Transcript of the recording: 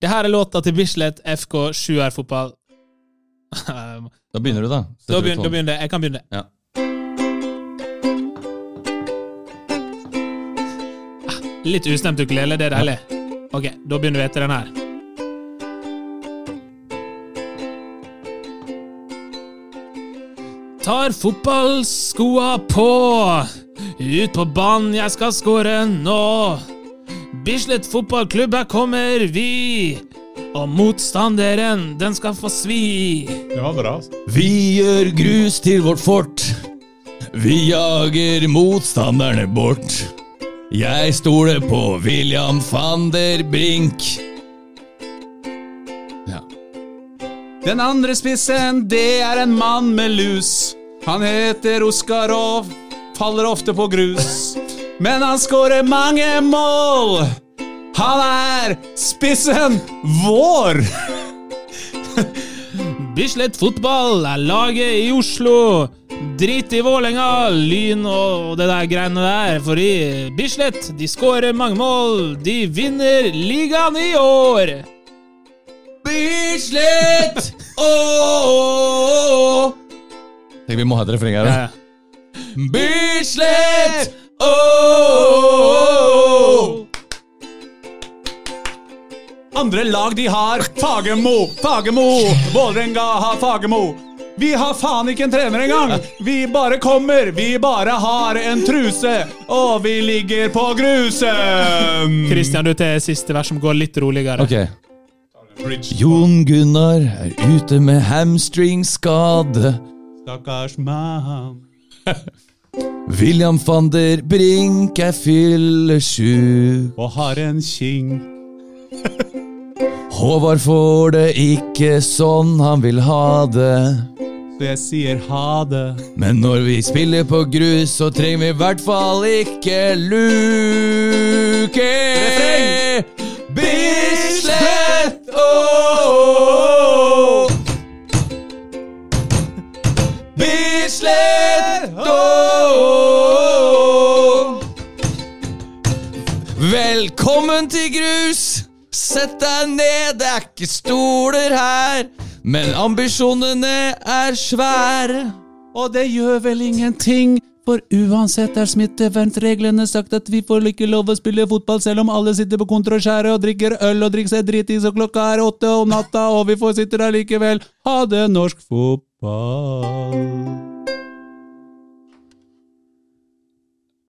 Det her er låta til Bislett FK 7R fotball. Da begynner du, da. Da begynner, da begynner jeg. Jeg kan begynne. Ja. Litt ustemt ukulele, det er deilig. Ok, da begynner vi etter den her. Tar fotballskoa på, ut på banen, jeg skal score nå. Bislett fotballklubb, her kommer vi. Og motstanderen, den skal få svi. Det var bra. altså. Vi gjør grus til vårt fort. Vi jager motstanderne bort. Jeg stoler på William van der Brink. Ja. Den andre spissen, det er en mann med lus. Han heter Oskar og faller ofte på grus. Men han skårer mange mål. Han er spissen vår! Bislett fotball er laget i Oslo. Drit i Vålerenga, Lyn og det der greiene der. fordi Bislett de skårer mange mål. De vinner ligaen i år. Bislett! Ååå! Tenk, vi må ha et refreng her. Ja, ja. Bislett! Ååå! Andre lag de har Fagermo, Fagermo. Vålerenga har Fagermo. Vi har faen ikke en trener engang! Vi bare kommer, vi bare har en truse, og vi ligger på grusen! Christian, du til siste vers som går litt roligere. Okay. Jon Gunnar er ute med hamstringskade. Stakkars mann. William van der Brink er fyllesjuk. Og har en king. Håvard får det ikke sånn han vil ha det. Så jeg sier ha det. Men når vi spiller på grus, så trenger vi i hvert fall ikke luke. Velkommen til grus! Sett deg ned, det er ikke stoler her. Men ambisjonene er svære. Og det gjør vel ingenting, for uansett er smittevernreglene sagt at vi får ikke lov å spille fotball selv om alle sitter på skjærer og drikker øl og drikker seg dritings og klokka er åtte om natta, og vi får sitte der likevel. Ha det, norsk fotball.